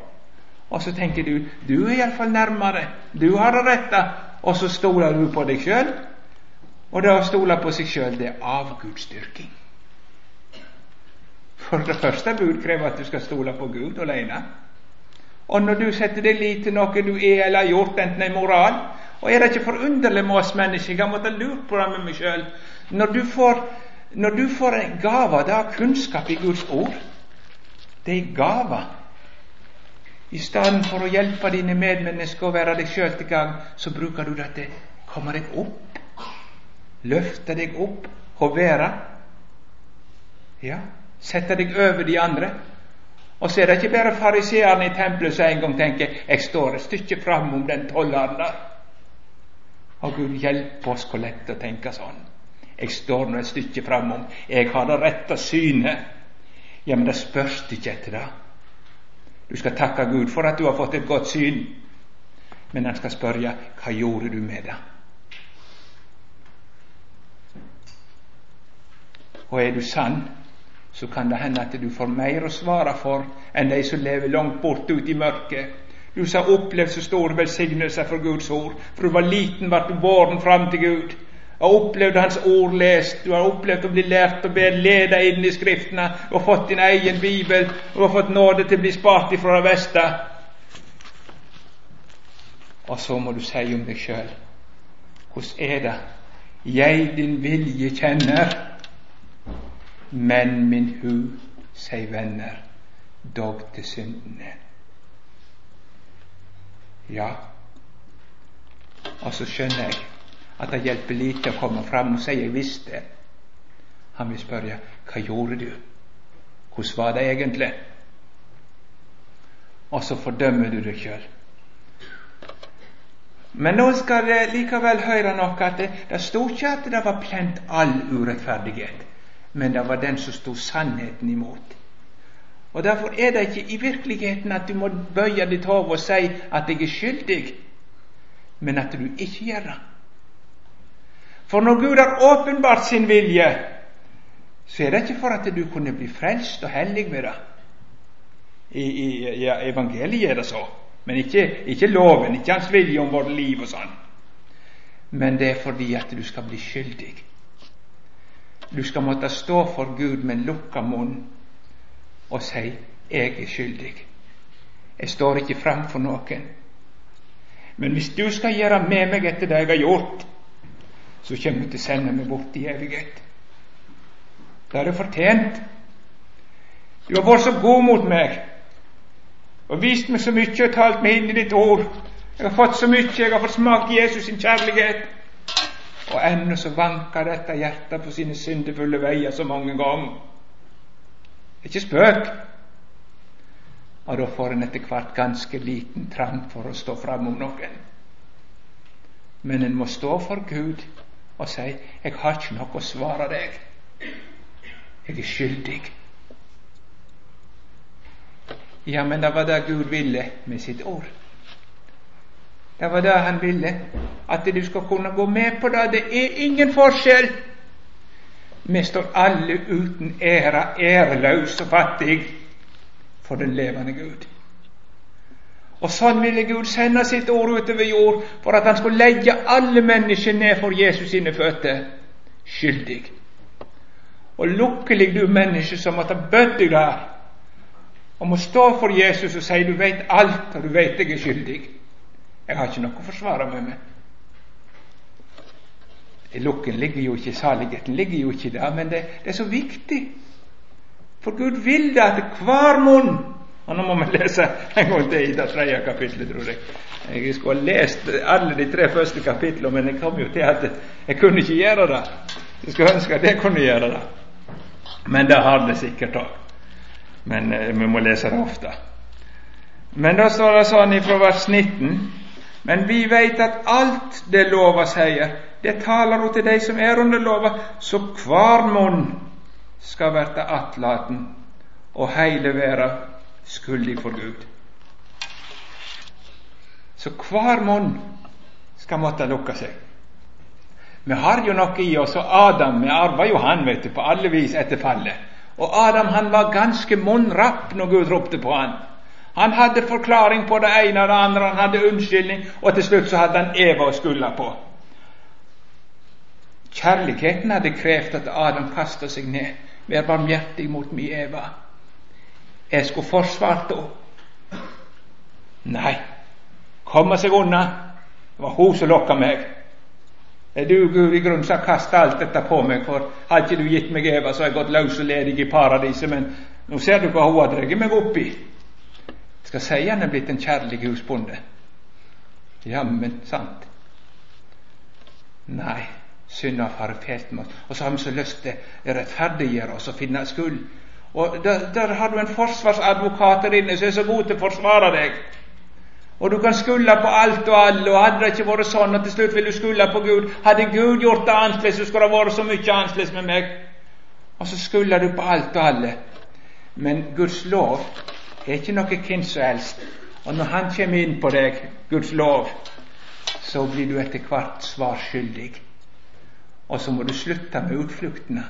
Og så tenker du du er iallfall nærmere, du har det rette, og så stoler du på deg sjøl. Og det å stole på seg sjøl, det er avgudsdyrking. For det første bud krever at du skal stole på Gud alene. Og når du setter deg lit til noe du er eller har gjort, enten er moral Og er det ikke forunderlig med oss mennesker? Jeg har måttet lurt på det med meg sjøl. Når, når, du får en gave, det er kunnskap i Guds ord. Det er gave. I stedet for å hjelpe dine medmennesker og være deg sjøl til gang, så bruker du det til å komme deg opp. Løfte deg opp og være. Ja, Sette deg over de andre. Og så er det ikke bare fariseerne i tempelet som en gang tenker 'Jeg står et stykke fram om den tolleren der'. Og Gud hjelpe oss hvor lett å tenke sånn. Jeg står nå et stykke framom. Jeg har det rette synet. Ja, men det spørs ikke etter det. Du skal takke Gud for at du har fått et godt syn. Men han skal spørre hva gjorde du med det? Og er du sann, så kan det hende at du får mer å svare for enn de som lever langt bort ut i mørket. Du som har opplevd så store velsignelser for Guds ord. For du var liten, ble du båren fram til Gud. Og opplevd Hans ord lest. Du har opplevd å bli lært å be lede inn i Skriftene. Og fått din egen bibel. Og har fått nåde til å bli spart ifra det verste. Og så må du si om deg sjøl hvordan er det jeg din vilje kjenner? Men min hu seg venner, dog til syndene. Ja, og så skjønner jeg at det hjelper lite å komme fram og si 'jeg visste'. Han vil spørre hva gjorde du? Hvordan var det egentlig? Og så fordømmer du deg sjøl. Men nå skal det likevel høre noe at det, det sto ikke at det var plent all urettferdighet, men det var den som sto sannheten imot. Og Derfor er det ikke i virkeligheten at du må bøye ditt hode og si at jeg er skyldig, men at du ikke gjør det. For når Gud har åpenbart sin vilje, så er det ikke for at du kunne bli frelst og hellig ved det. I, i ja, evangeliet er det så, men ikke, ikke loven, ikke hans vilje om vårt liv og sånn. Men det er fordi at du skal bli skyldig. Du skal måtte stå for Gud med lukka munn og si 'Jeg er skyldig'. Jeg står ikke fram for noen. Men hvis du skal gjøre med meg etter det jeg har gjort, så kommer du til å sende meg bort i evighet. Det har du fortjent. Du har vært så god mot meg og vist meg så mye og talt meg inn i ditt ord. Jeg har fått så mye, jeg har fått smakt Jesus sin kjærlighet. Og ennå så vanker dette hjertet på sine syndefulle veier så mange ganger. Er ikke spøk. Og da får en etter hvert ganske liten trang for å stå fram om noen. Men en må stå for Gud og si 'Jeg har ikke noe å svare deg'. Jeg er skyldig. Ja, men det var det Gud ville med sitt ord. Det var det Han ville, at du skal kunne gå med på det. Det er ingen forskjell. Vi står alle uten ære, æreløse og fattig for den levende Gud. Og sånn ville Gud sende sitt ord utover jord for at han skulle legge alle mennesker ned for Jesus sine føtter, skyldig. Og lukkelig du menneske som måtte bødd deg der og må stå for Jesus og si du vet alt, og du vet jeg er skyldig. Jeg har ikke noe å forsvare med meg. Lukken ligger jo ikke, saligheten ligger jo ikke der, men det, det, er så viktig. For Gud vil det at hver munn Og nå må vi lese en gang til i det tredje kapitlet, tror jeg. Jeg skulle ha lest alle de tre første kapitlene, men jeg kom jo til at jeg kunne ikke gjøre det. Jeg skulle ønske at jeg kunne gjøre det. Men det har det sikkert òg. Men eh, vi må lese det ofte. Men da står det sånn fra vers 19 Men vi veit at alt det lova sier, det taler ho til dei som er under lova, så hver munn skal verta attlaten og heile verda skuldig for Gud. Så hver munn skal måtte lukke seg. Vi har jo noe i oss, og Adam vi arva jo han vet du, på alle vis etter fallet. Og Adam han var ganske munnrapp når Gud ropte på han. Han hadde forklaring på det ene og det andre, han hadde unnskyldning, og til slutt så hadde han Eva å skylde på. Kjærligheten hadde krevd at Adam kasta seg ned. Vær barmhjertig mot mi Eva. Jeg skulle forsvart henne. Nei, komme seg unna. Det var hun som lokka meg. Er du, Gud, i grunnen har kasta alt dette på meg, for har ikke du gitt meg Eva, så har jeg gått løs og ledig i paradiset, men nå ser du hva hun har dratt meg opp i. Skal si han er blitt en kjærlig husbonde. Jammen sant. Nei, synda har fælt med oss. Og så har vi så lyst til å rettferdiggjøre oss og finne skyld. Og der, der har du en forsvarsadvokat der inne som er så god til å forsvare deg. Og du kan skylde på alt og alle, og hadde det ikke vært sånn, og til slutt vil du skylde på Gud Hadde Gud gjort det annerledes, så skulle det vært så mye annerledes med meg. Og så skylder du på alt og alle. Men Guds lov er ikke noe hvem som helst. Og når Han kommer inn på deg, Guds lov, så blir du etter hvert svar skyldig. Og så må du slutte med utfluktene.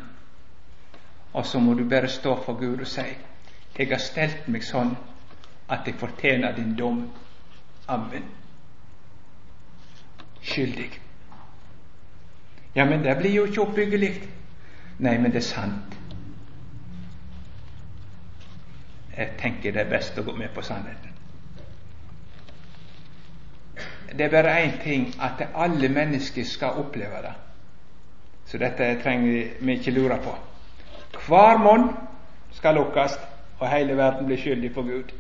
Og så må du bare stå for Gud og si 'Jeg har stelt meg sånn at jeg fortjener din dom'. Amen. Skyldig. Ja, men det blir jo ikke oppbyggelig. Nei, men det er sant. Jeg tenker det er best å gå med på sannheten. Det er bare én ting at alle mennesker skal oppleve det. Så dette trenger vi ikke lure på. Hver munn skal lukkes, og hele verden blir skyldig for Gud.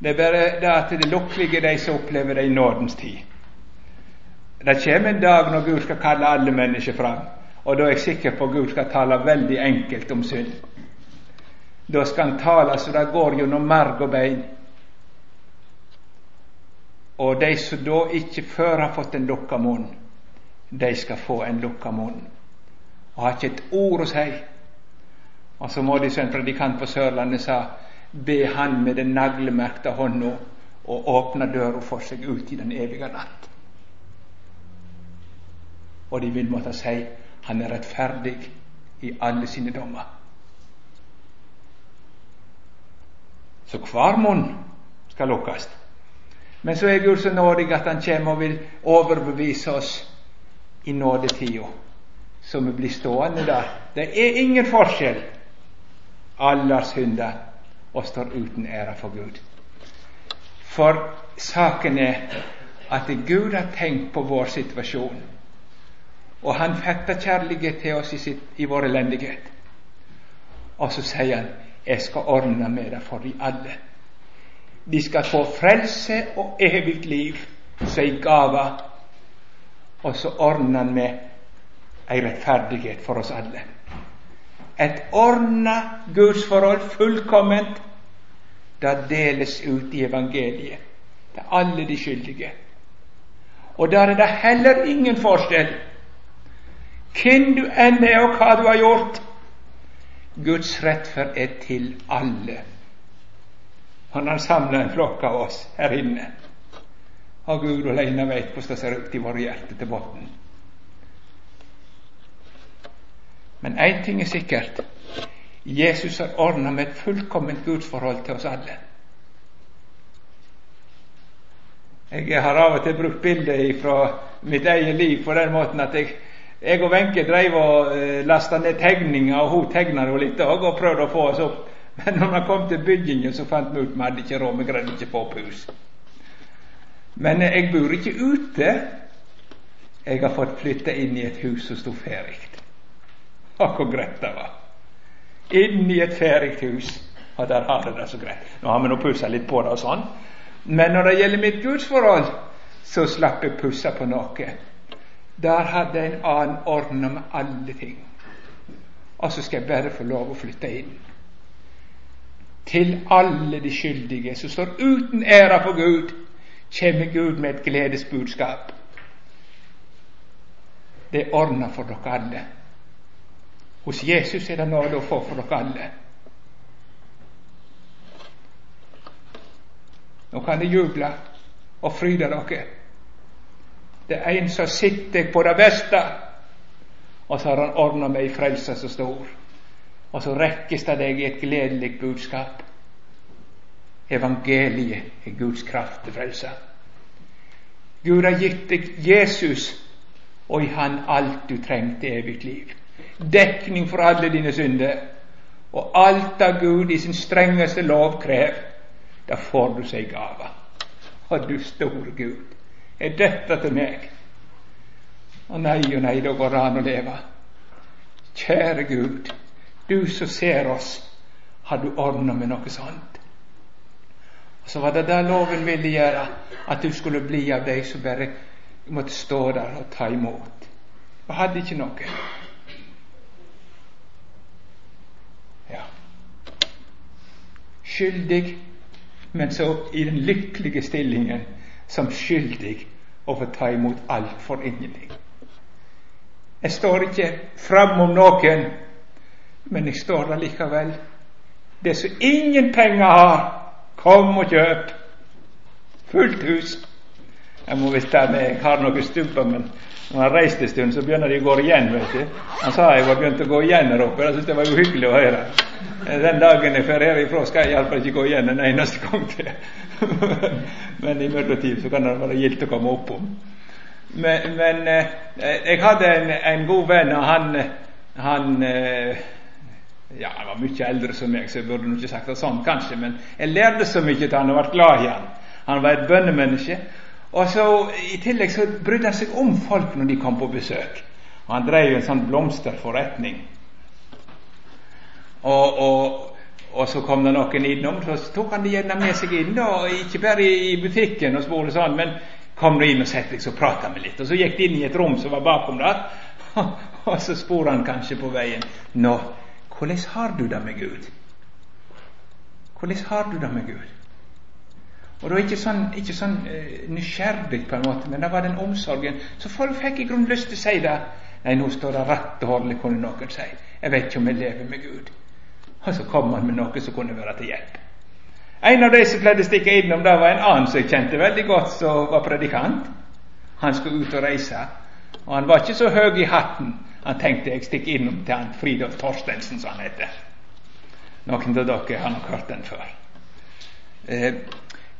Det er bare det at det lukkelige de som opplever det i nådens tid. Det kommer en dag når Gud skal kalle alle mennesker fram, Og da er jeg sikker på at Gud skal tale veldig enkelt om synd. Da skal han tale så det går gjennom marg og bein. Og de som da ikke før har fått en lukka munn, de skal få en lukka munn. Og har ikke et ord å si. Og så må de, som en predikant på Sørlandet sa, be Han med den naglemerkte hånda og åpne døra for seg ut i den evige natt. Og de vil måtte si han er rettferdig i alle sine dommer. Så hver munn skal lukkes. Men så er Gud så nådig at Han kommer og vil overbevise oss i nådetida, så vi blir stående der. Det er ingen forskjell. Alle har synda og står uten ære for Gud. For saken er at Gud har tenkt på vår situasjon, og Han fatter kjærlighet til oss i, sitt, i vår elendighet. Og så sier Han 'Jeg skal ordne med det for de alle'. De skal få frelse og evig liv som gava. Og så ordner han med ei rettferdighet for oss alle. Et ordna gudsforhold, fullkomment, det deles ut i evangeliet til alle de skyldige. Og der er det heller ingen forskjell hvem du enn er og hva du har gjort. Guds rettferd er til alle. Han har samla en flokk av oss her inne. Og Gud alene veit hvordan det ser ut i våre hjerter til bunnen. Men én ting er sikkert. Jesus har ordna med et fullkomment gudsforhold til oss alle. Jeg har av og til brukt bildet fra mitt eget liv på den måten at jeg, jeg og Wenche drev og uh, lasta ned tegninger, og hun tegna jo litt òg, og prøvde å få oss opp. Men når vi kom til byggingen, så fant vi ut vi hadde ikke råd, vi greide ikke få opp hus. Men uh, jeg bor ikke ute. Jeg har fått flytte inn i et hus som sto ferdig. Og hvor greit det var inn i et ferdig hus. Og der har det det så greit. Nå har vi nå pussa litt på det og sånn. Men når det gjelder mitt gudsforhold, så slapp jeg pussa på noe. Der hadde en annen ordna med alle ting. Og så skal jeg bare få lov å flytte inn. Til alle de skyldige som står uten æra på Gud, kommer Gud med et gledesbudskap. Det er ordna for dere alle. Hos Jesus er det nåde å få for dere alle. Nå kan dere juble og fryde dere. Det er en som sitter på det beste, og så har han ordna med ei frelse så stor. Og så rekkes det deg i et gledelig budskap. Evangeliet er Guds kraft til frelse. Gud har gitt deg Jesus, og i Han alt du trenger til evig liv dekning for alle dine synder. Og alt av Gud i sin strengeste lov krev, da får du seg gave. Og du store Gud, er dette til meg? Å nei og nei, da går det an å leve. Kjære Gud, du som ser oss, har du ordna med noe sånt. Og så var det det loven ville gjøre, at du skulle bli av de som bare måtte stå der og ta imot. Og hadde ikke noe. Ja. skyldig, men så i den lykkelige stillingen som skyldig å få ta imot alt for ingenting. Jeg står ikke fram om noen, men jeg står der likevel. Det som ingen penger har, kom og kjøp. Fullt hus. Jeg må visst ta med, jeg har noen stubber, men når han reiste en stund, så begynner de å gå igjen. vet du. Han sa jeg var begynt å gå igjen her oppe. Jeg syntes det var uhyggelig å høre. Den dagen jeg drar herifra, skal jeg iallfall ikke gå igjen en eneste gang til. men i midlertid så kan det være gildt å komme opp om. Men, men eh, jeg hadde en, en, god venn, og han, han eh, ja, han var mye eldre som meg, så jeg burde ikke sagt det sånn, kanskje, men jeg lærte så mye til han og ble glad i han. Han var et bønnemenneske. Og så I tillegg så brydde han seg om folk når de kom på besøk. Og Han drev en sånn blomsterforretning. Og, og, og, så kom det noen innom, så tok han det gjerne med seg inn. Da, ikke bare i butikken, og spole sånn, men kom inn og sette seg og prata med litt. Og Så gikk de inn i et rom som var bakom der. Og så spor han kanskje på veien Nå, hvordan har du det med Gud? Hvordan har du det med Gud? Og var ikke sånn, ikke sånn uh, nysgjerrig, på en måte, men det var den omsorgen. Så folk fikk i grunnen lyst til å si det. Nei, nå står det rett ordentlig, kunne noen si. Jeg vet ikke om jeg lever med Gud. Og så kom han med noe som kunne være til hjelp. En av de som pleide å stikke innom, det var en annen som jeg kjente veldig godt, som var predikant. Han skulle ut og reise. Og han var ikke så høy i hatten. Han tenkte jeg stikker innom til han Fridolf Torstensen, som han heter. Noen av dere har nok hørt den før. Eh,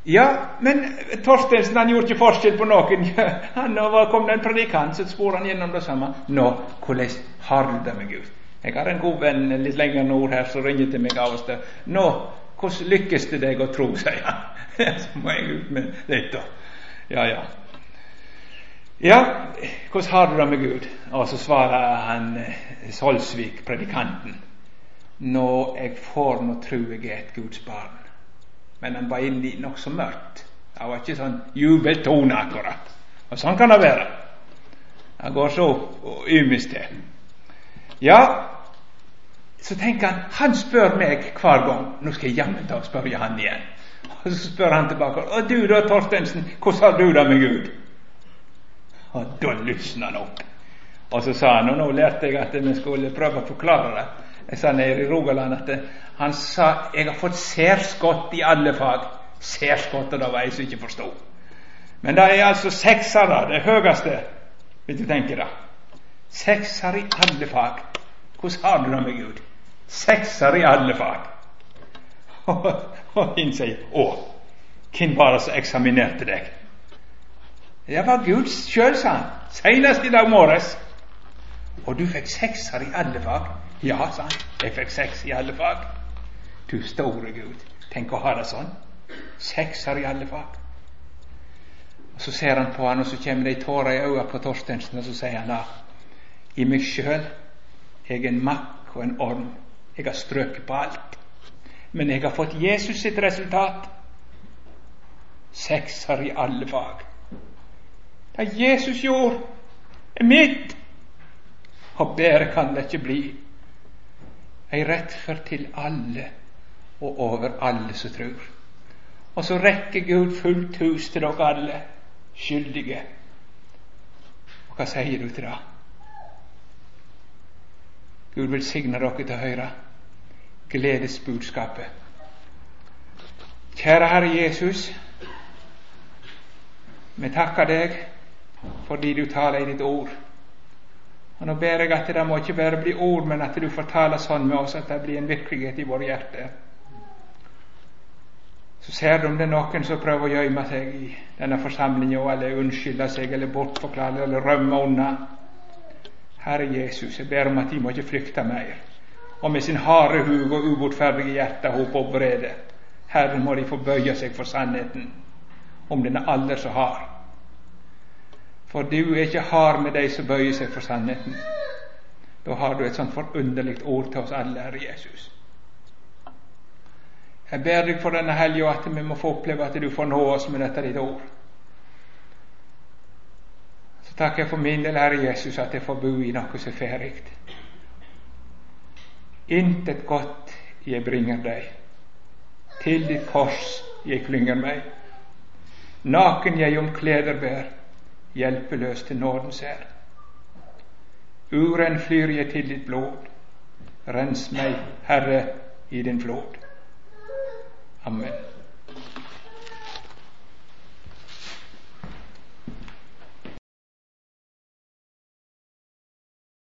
ja, men Torstensen han gjorde ikke forskjell på noen. Han kom det en predikant, så spurte han gjennom det samme. Nå, hvordan har du det med Gud? Jeg har en god venn litt lenger nord her som ringer til meg av og til. Nå, hvordan lykkes det deg å tro, sier han. så må jeg ut med dette. Ja, ja. Ja, hvordan har du det med Gud? Og så svarer han eh, Solsvik, predikanten. Nå, jeg får nå tru jeg er et Guds barn. Men han var inne i nokså mørkt. Det var ikke sånn jubeltone, akkurat. Og sånn kan det være. Det går så ymist til. Ja, så tenker han Han spør meg hver gang. Nå skal jeg jammen ta og spørre han igjen. Og så spør han tilbake. Og du da, Torstensen, hvordan har du det med Gud? Og da lysna han opp. Og så sa han, og nå lærte jeg at vi skulle prøve å forklare det. Jeg sa nede i Rogaland at han sa jeg har fått særskott i alle fag. Særskott, og det var jeg som ikke forsto. Men det er altså seksere, det høyeste, hvis du tenker det. Seksere i alle fag. Hvordan har du det med Gud? Seksere i alle fag. Og han sier 'Å, hvem var det som eksaminerte deg?' Det var Gud sjøl, sa han. seinest i dag morges. Og du fikk sekser i alle fag? Ja, sa han. Jeg fikk seks i alle fag. Du store Gud, tenk å ha det sånn. Sekser i alle fag. Og Så ser han på han, og så kommer det ei tåre i øynene på Torstensen, og så sier han da I meg sjøl jeg er en makk og en orm. Jeg har strøket på alt. Men jeg har fått Jesus sitt resultat. Sekser i alle fag. Det Jesus gjorde, er mitt. Og bedre kan det ikke bli. Ei rettferd til alle og over alle som tror. Og så rekker Gud fullt hus til dere alle skyldige. Og hva sier du til det? Gud velsigne dere til å høre gledesbudskapet. Kjære Herre Jesus, vi takker deg fordi du taler i ditt ord. Og Nå ber jeg at det må ikke bare bli ord, men at du får tale sånn med oss at det blir en virkelighet i våre hjerter. Så ser du om det er noen som prøver å gjemme seg i denne forsamlingen, eller unnskylde seg, eller bortforklare, eller rømme unna. Herre Jesus, jeg ber om at de må ikke flykte mer, og med sin harde hug og ubotferdige hjerte hope opp vrede. Herre, må de få bøye seg for sannheten, om den er aldri så hard. For du er ikke hard med de som bøyer seg for sannheten. Da har du et sånt forunderlig ord til oss alle, Herre Jesus. Jeg ber deg for denne helga at vi må få oppleve at du får nå oss med dette ditt ord. Så takker jeg for min del, Herre Jesus, at jeg får bo i noe så ferdig. Intet godt jeg bringer deg, til ditt kors jeg klynger meg. Naken jeg om kleder bær, hjelpeløs til nådens hær. Uren flyr jeg til ditt blod, rens meg, Herre, i din flod. Amen.